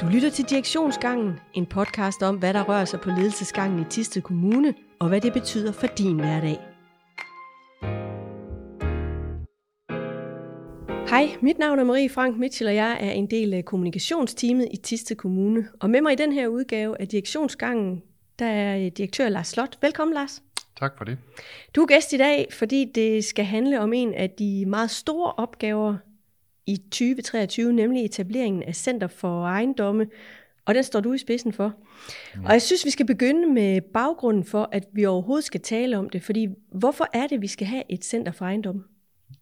Du lytter til Direktionsgangen, en podcast om, hvad der rører sig på ledelsesgangen i Tisted Kommune, og hvad det betyder for din hverdag. Hej, mit navn er Marie Frank Mitchell, og jeg er en del af kommunikationsteamet i Tisted Kommune. Og med mig i den her udgave af Direktionsgangen, der er direktør Lars Slot. Velkommen, Lars. Tak for det. Du er gæst i dag, fordi det skal handle om en af de meget store opgaver i 2023, nemlig etableringen af Center for Ejendomme, og den står du i spidsen for. Og jeg synes, vi skal begynde med baggrunden for, at vi overhovedet skal tale om det, fordi hvorfor er det, vi skal have et Center for Ejendomme?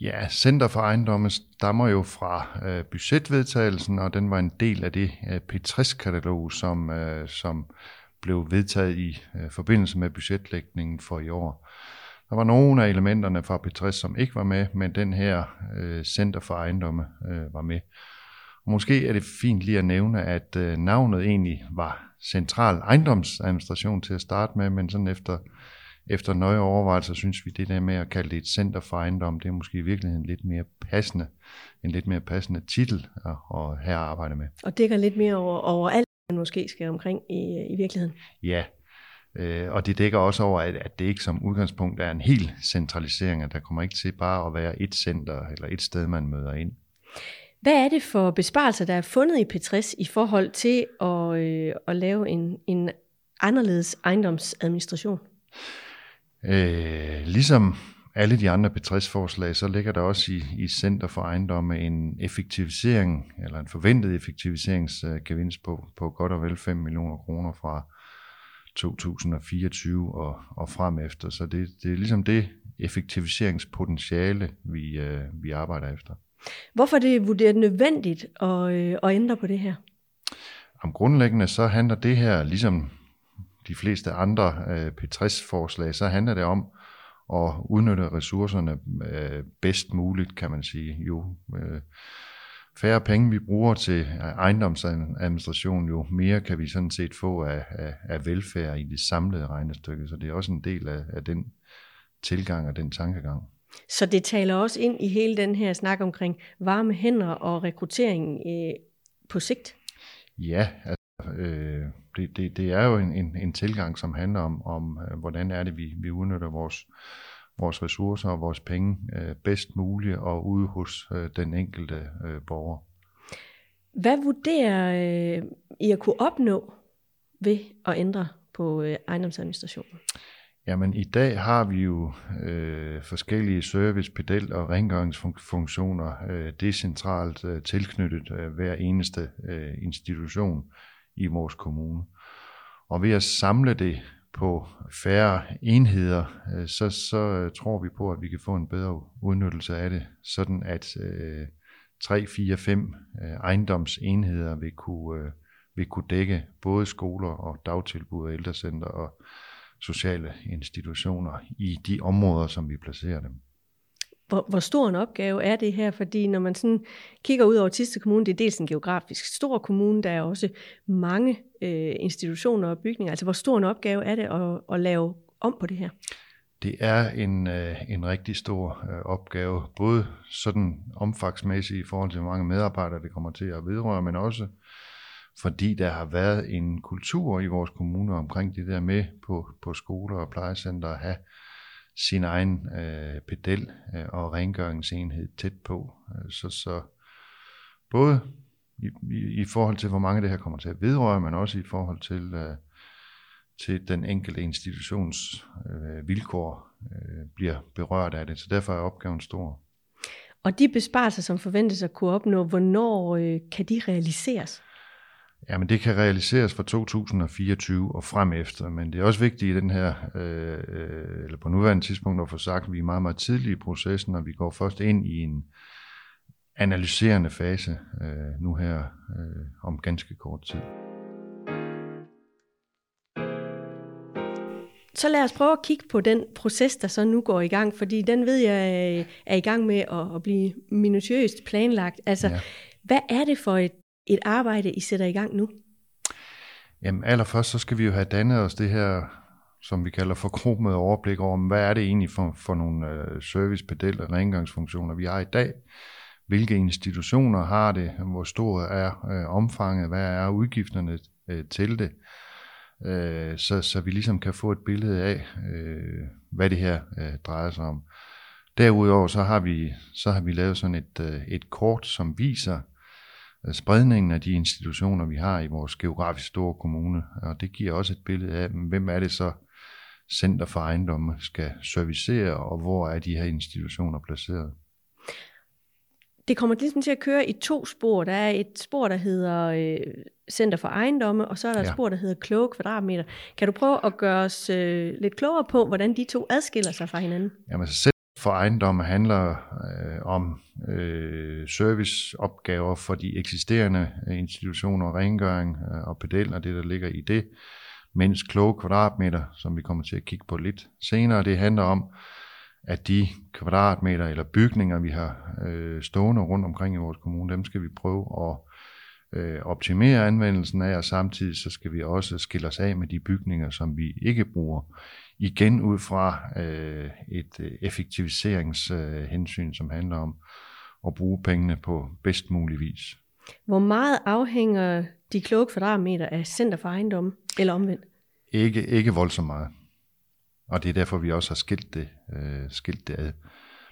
Ja, Center for Ejendomme stammer jo fra øh, budgetvedtagelsen, og den var en del af det øh, P60-katalog, som, øh, som blev vedtaget i øh, forbindelse med budgetlægningen for i år. Der var nogle af elementerne fra P60, som ikke var med, men den her øh, Center for Ejendomme øh, var med. Og måske er det fint lige at nævne, at øh, navnet egentlig var Central Ejendomsadministration til at starte med, men sådan efter, efter nøje overvejelser synes vi, det der med at kalde det et Center for Ejendom, det er måske i virkeligheden lidt mere passende, en lidt mere passende titel at, at have arbejde med. Og dækker lidt mere over, over alt, man måske skal omkring i, i virkeligheden. Ja, Øh, og det dækker også over, at, at det ikke som udgangspunkt er en helt centralisering, at der kommer ikke til bare at være et center eller et sted, man møder ind. Hvad er det for besparelser, der er fundet i P60 i forhold til at, øh, at lave en, en anderledes ejendomsadministration? Øh, ligesom alle de andre P60-forslag, så ligger der også i, i Center for Ejendomme en effektivisering, eller en forventet effektiviseringsgevinst på, på godt og vel 5 millioner kroner fra, 2024 og, og frem efter. Så det, det er ligesom det effektiviseringspotentiale, vi, øh, vi arbejder efter. Hvorfor er det vurderet nødvendigt at, øh, at ændre på det her? Om grundlæggende så handler det her, ligesom de fleste andre øh, P60-forslag, så handler det om at udnytte ressourcerne øh, bedst muligt, kan man sige. Jo, øh, færre penge vi bruger til ejendomsadministration, jo mere kan vi sådan set få af, af, af velfærd i det samlede regnestykke. Så det er også en del af, af den tilgang og den tankegang. Så det taler også ind i hele den her snak omkring varme hænder og rekruttering øh, på sigt? Ja, altså, øh, det, det, det er jo en, en, en tilgang, som handler om, om øh, hvordan er det, vi, vi udnytter vores vores ressourcer og vores penge øh, bedst muligt og ude hos øh, den enkelte øh, borger. Hvad vurderer øh, I at kunne opnå ved at ændre på øh, ejendomsadministrationen? Jamen i dag har vi jo øh, forskellige service, pedel og rengøringsfunktioner øh, decentralt øh, tilknyttet øh, hver eneste øh, institution i vores kommune. Og ved at samle det på færre enheder, øh, så, så øh, tror vi på, at vi kan få en bedre udnyttelse af det, sådan at øh, 3, 4, 5 ejendomsenheder vil kunne, øh, vil kunne dække både skoler og dagtilbud og ældrecenter og sociale institutioner i de områder, som vi placerer dem. Hvor, hvor stor en opgave er det her? Fordi når man sådan kigger ud over Tiste Kommune, det er dels en geografisk stor kommune, der er også mange øh, institutioner og bygninger. Altså hvor stor en opgave er det at, at lave om på det her? Det er en, øh, en rigtig stor øh, opgave, både sådan omfangsmæssigt i forhold til, hvor mange medarbejdere det kommer til at vedrøre, men også fordi der har været en kultur i vores kommuner omkring det der med på, på skoler og plejecenter at have sin egen øh, pedel øh, og rengøringsenhed tæt på. Øh, så, så både i, i, i forhold til, hvor mange det her kommer til at vedrøre, men også i forhold til, øh, til den enkelte institutions øh, vilkår øh, bliver berørt af det. Så derfor er opgaven stor. Og de besparelser, som forventes at kunne opnå, hvornår øh, kan de realiseres? Jamen det kan realiseres fra 2024 og frem efter, men det er også vigtigt i den her, øh, øh, eller på nuværende tidspunkt at få sagt, at vi er meget, meget tidlige i processen, og vi går først ind i en analyserende fase øh, nu her øh, om ganske kort tid. Så lad os prøve at kigge på den proces, der så nu går i gang, fordi den ved jeg er i gang med at, at blive minutiøst planlagt. Altså, ja. hvad er det for et et arbejde, I sætter i gang nu? Jamen allerførst, så skal vi jo have dannet os det her, som vi kalder for gruppet overblik over, hvad er det egentlig for, for nogle uh, og rengøringsfunktioner, vi har i dag. hvilke institutioner har det, hvor stor er øh, omfanget, hvad er udgifterne øh, til det, øh, så, så vi ligesom kan få et billede af, øh, hvad det her øh, drejer sig om. Derudover så har vi, så har vi lavet sådan et, øh, et kort, som viser øh, spredningen af de institutioner, vi har i vores geografisk store kommune, og det giver også et billede af, hvem er det så, Center for Ejendomme skal servicere, og hvor er de her institutioner placeret. Det kommer ligesom til at køre i to spor. Der er et spor, der hedder øh, Center for Ejendomme, og så er der ja. et spor, der hedder Kloge Kvadratmeter. Kan du prøve at gøre os øh, lidt klogere på, hvordan de to adskiller sig fra hinanden? Jamen, så for Ejendomme handler øh, om øh, serviceopgaver for de eksisterende øh, institutioner, rengøring øh, og pedel, og det, der ligger i det. Mens kloge kvadratmeter, som vi kommer til at kigge på lidt senere, det handler om, at de kvadratmeter eller bygninger, vi har øh, stående rundt omkring i vores kommune, dem skal vi prøve at øh, optimere anvendelsen af, og samtidig så skal vi også skille os af med de bygninger, som vi ikke bruger. Igen ud fra øh, et øh, effektiviseringshensyn, øh, som handler om at bruge pengene på bedst mulig vis. Hvor meget afhænger de kloge kvadratmeter af Center for Ejendom, eller omvendt? Ikke, ikke voldsomt meget. Og det er derfor, vi også har skilt det, øh, skilt det ad.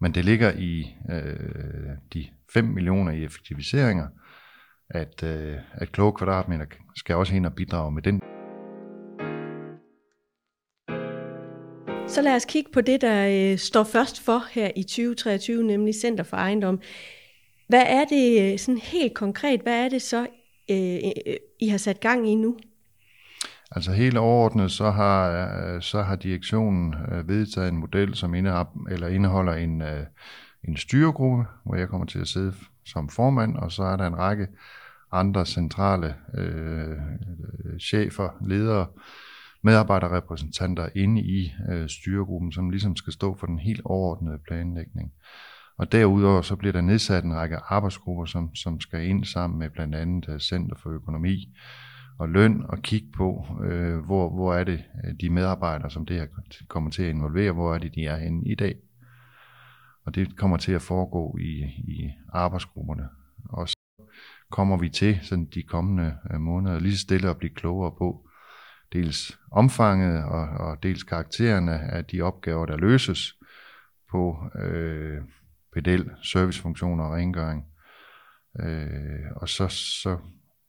Men det ligger i øh, de 5 millioner i effektiviseringer, at, øh, at kloge kvadratmeter skal også hen og bidrage med den. Så lad os kigge på det, der øh, står først for her i 2023, nemlig Center for Ejendom. Hvad er det øh, sådan helt konkret, hvad er det så, øh, øh, I har sat gang i nu? Altså helt overordnet, så har, øh, så har direktionen vedtaget en model, som eller indeholder en, en styregruppe, hvor jeg kommer til at sidde som formand, og så er der en række andre centrale øh, chefer, ledere, medarbejderrepræsentanter inde i øh, styregruppen, som ligesom skal stå for den helt overordnede planlægning. Og derudover så bliver der nedsat en række arbejdsgrupper, som, som skal ind sammen med blandt andet øh, Center for Økonomi, og løn og kigge på, øh, hvor, hvor er det øh, de medarbejdere, som det her kommer til at involvere, hvor er det de er henne i dag. Og det kommer til at foregå i, i arbejdsgrupperne. Og så kommer vi til sådan de kommende øh, måneder lige så stille at blive klogere på dels omfanget og, og dels karaktererne af de opgaver, der løses på øh, pedel, servicefunktioner og rengøring. Øh, og så, så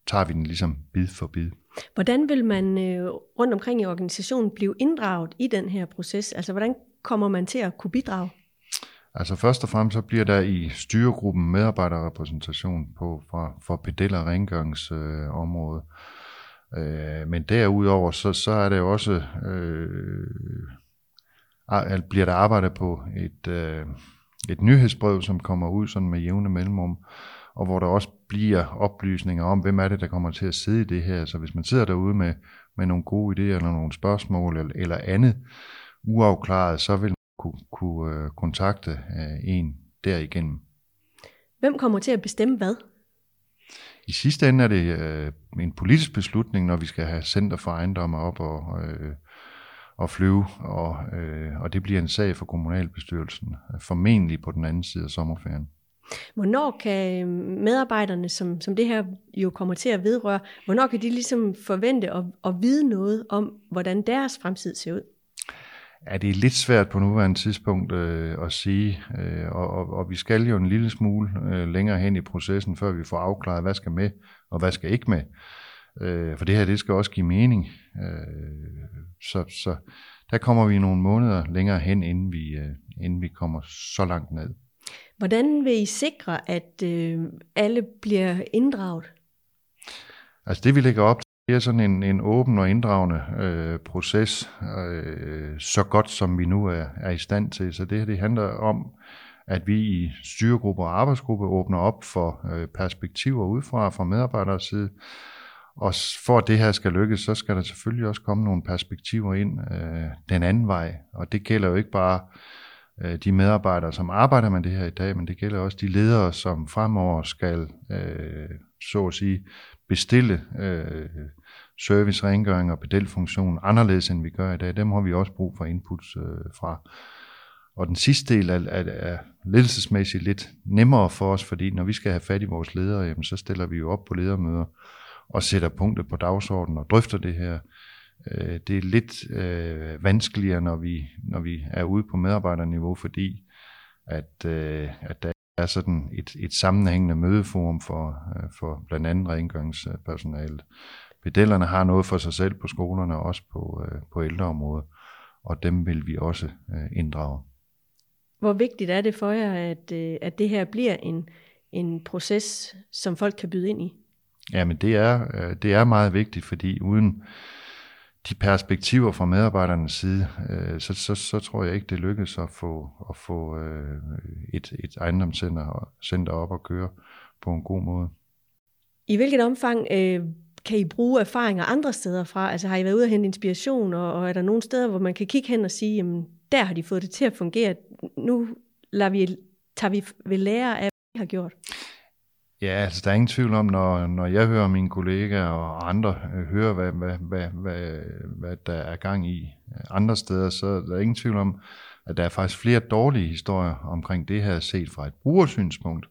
tager vi den ligesom bid for bid. Hvordan vil man øh, rundt omkring i organisationen blive inddraget i den her proces? Altså hvordan kommer man til at kunne bidrage? Altså først og fremmest så bliver der i styregruppen medarbejderrepræsentation på, for, for pedel- og rengøringsområdet. Øh, øh, men derudover så, så er det jo også, øh, bliver der arbejdet på et, øh, et nyhedsbrev, som kommer ud sådan med jævne mellemrum, og hvor der også bliver oplysninger om, hvem er det, der kommer til at sidde i det her. Så hvis man sidder derude med, med nogle gode idéer eller nogle spørgsmål eller, eller andet uafklaret, så vil kunne, kunne uh, kontakte uh, en derigennem. Hvem kommer til at bestemme hvad? I sidste ende er det uh, en politisk beslutning, når vi skal have Center for Ejendomme op og, uh, og flyve, og, uh, og det bliver en sag for kommunalbestyrelsen, formentlig på den anden side af sommerferien. Hvornår kan medarbejderne, som, som det her jo kommer til at vedrøre, hvornår kan de ligesom forvente at, at vide noget om, hvordan deres fremtid ser ud? Ja, det er lidt svært på nuværende tidspunkt øh, at sige, øh, og, og, og vi skal jo en lille smule øh, længere hen i processen, før vi får afklaret, hvad skal med, og hvad skal ikke med. Øh, for det her, det skal også give mening. Øh, så, så der kommer vi nogle måneder længere hen, inden vi, øh, inden vi kommer så langt ned. Hvordan vil I sikre, at øh, alle bliver inddraget? Altså det vi lægger op det er sådan en, en åben og inddragende øh, proces, øh, så godt som vi nu er, er i stand til. Så det her det handler om, at vi i styregrupper og arbejdsgrupper åbner op for øh, perspektiver udefra fra medarbejderes side. Og for at det her skal lykkes, så skal der selvfølgelig også komme nogle perspektiver ind øh, den anden vej. Og det gælder jo ikke bare Øh, de medarbejdere, som arbejder med det her i dag, men det gælder også de ledere, som fremover skal, øh, så at sige, bestille øh, service, rengøring og pedelfunktion anderledes, end vi gør i dag. Dem har vi også brug for inputs øh, fra. og den sidste del er, er, er ledelsesmæssigt lidt nemmere for os, fordi når vi skal have fat i vores ledere, jamen, så stiller vi jo op på ledermøder og sætter punktet på dagsordenen og drøfter det her. Øh, det er lidt øh, vanskeligere, når vi, når vi er ude på medarbejderniveau, fordi at, øh, at der er sådan et, et sammenhængende mødeforum for, øh, for blandt andet rengøringspersonalet. Pedellerne har noget for sig selv på skolerne og også på, øh, på ældreområdet, og dem vil vi også øh, inddrage. Hvor vigtigt er det for jer, at, øh, at det her bliver en, en proces, som folk kan byde ind i? Jamen det er, øh, det er meget vigtigt, fordi uden de perspektiver fra medarbejdernes side, øh, så, så, så tror jeg ikke, det lykkes at få, at få et, et ejendomscenter center op og køre på en god måde. I hvilket omfang øh, kan I bruge erfaringer andre steder fra? Altså har I været ude og hente inspiration, og, og er der nogle steder, hvor man kan kigge hen og sige, jamen der har de fået det til at fungere. Nu lader vi, tager vi ved lære af, hvad de har gjort. Ja, altså der er ingen tvivl om, når, når jeg hører mine kollegaer og andre øh, høre, hvad, hvad, hvad, hvad, hvad der er gang i øh, andre steder, så der er ingen tvivl om, at der er faktisk flere dårlige historier omkring det her set fra et brugersynspunkt,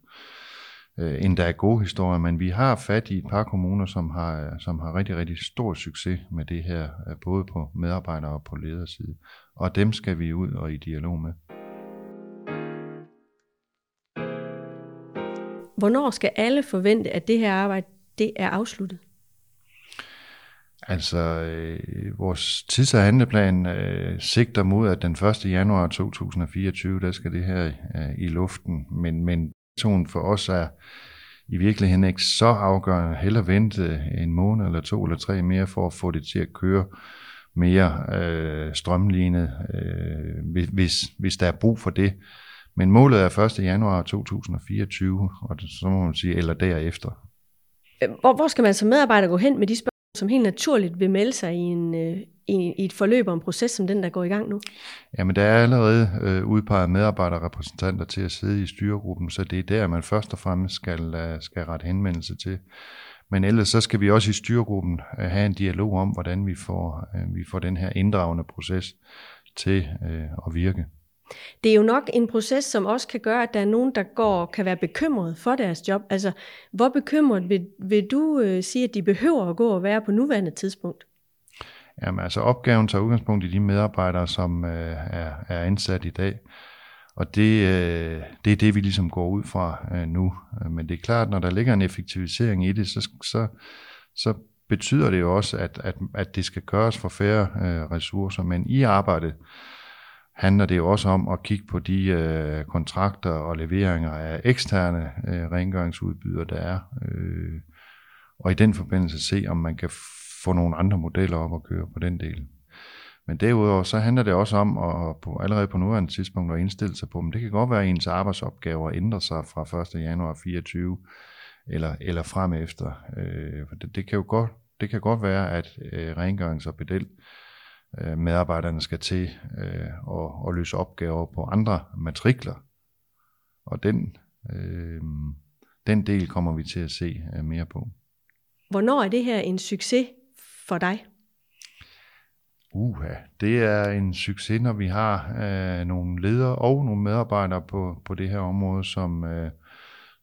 øh, end der er gode historier. Men vi har fat i et par kommuner, som har, som har rigtig, rigtig stor succes med det her, øh, både på medarbejder- og på lederside og dem skal vi ud og i dialog med. Hvornår skal alle forvente, at det her arbejde det er afsluttet? Altså, øh, vores tids- og handleplan øh, sigter mod, at den 1. januar 2024, der skal det her øh, i luften. Men, men tonen for os er i virkeligheden ikke så afgørende. Heller vente en måned eller to eller tre mere for at få det til at køre mere øh, strømlignet, øh, hvis, hvis der er brug for det. Men målet er 1. januar 2024, og så må man sige, eller derefter. Hvor, hvor skal man som medarbejder gå hen med de spørgsmål, som helt naturligt vil melde sig i, en, øh, i, i et forløb og en proces som den, der går i gang nu? Jamen, der er allerede øh, udpeget medarbejderrepræsentanter til at sidde i styregruppen, så det er der, man først og fremmest skal, øh, skal rette henvendelse til. Men ellers så skal vi også i styregruppen øh, have en dialog om, hvordan vi får, øh, vi får den her inddragende proces til øh, at virke. Det er jo nok en proces, som også kan gøre, at der er nogen, der går kan være bekymret for deres job. Altså, hvor bekymret vil, vil du øh, sige, at de behøver at gå og være på nuværende tidspunkt? Jamen altså, opgaven tager udgangspunkt i de medarbejdere, som øh, er, er ansat i dag. Og det, øh, det er det, vi ligesom går ud fra øh, nu. Men det er klart, når der ligger en effektivisering i det, så, så, så betyder det jo også, at, at, at det skal gøres for færre øh, ressourcer. Men i arbejdet handler det jo også om at kigge på de øh, kontrakter og leveringer af eksterne øh, rengøringsudbydere, der er. Øh, og i den forbindelse se, om man kan få nogle andre modeller op og køre på den del. Men derudover så handler det også om at på, allerede på nuværende tidspunkt at indstille sig på, men det kan godt være, at ens arbejdsopgaver ændrer sig fra 1. januar 24 eller, eller frem efter. Øh, for det, det, kan jo godt, det kan godt være, at øh, rengørings- og bedel, øh, medarbejderne skal til øh, at, at løse opgaver på andre matrikler. Og den, øh, den del kommer vi til at se øh, mere på. Hvornår er det her en succes for dig? Uha, det er en succes, når vi har øh, nogle ledere og nogle medarbejdere på, på det her område, som, øh,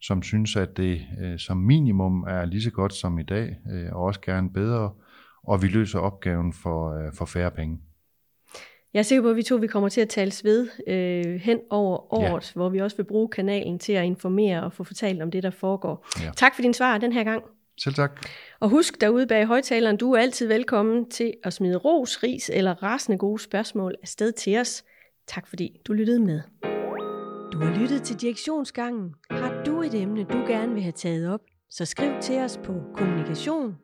som synes, at det øh, som minimum er lige så godt som i dag, øh, og også gerne bedre, og vi løser opgaven for, øh, for færre penge. Jeg er sikker på, at vi to vi kommer til at tales ved øh, hen over året, ja. hvor vi også vil bruge kanalen til at informere og få fortalt om det, der foregår. Ja. Tak for din svar den her gang. Selv tak. Og husk derude bag højtaleren, du er altid velkommen til at smide ros, ris eller rasende gode spørgsmål afsted til os. Tak fordi du lyttede med. Du har lyttet til Direktionsgangen. Har du et emne, du gerne vil have taget op, så skriv til os på kommunikation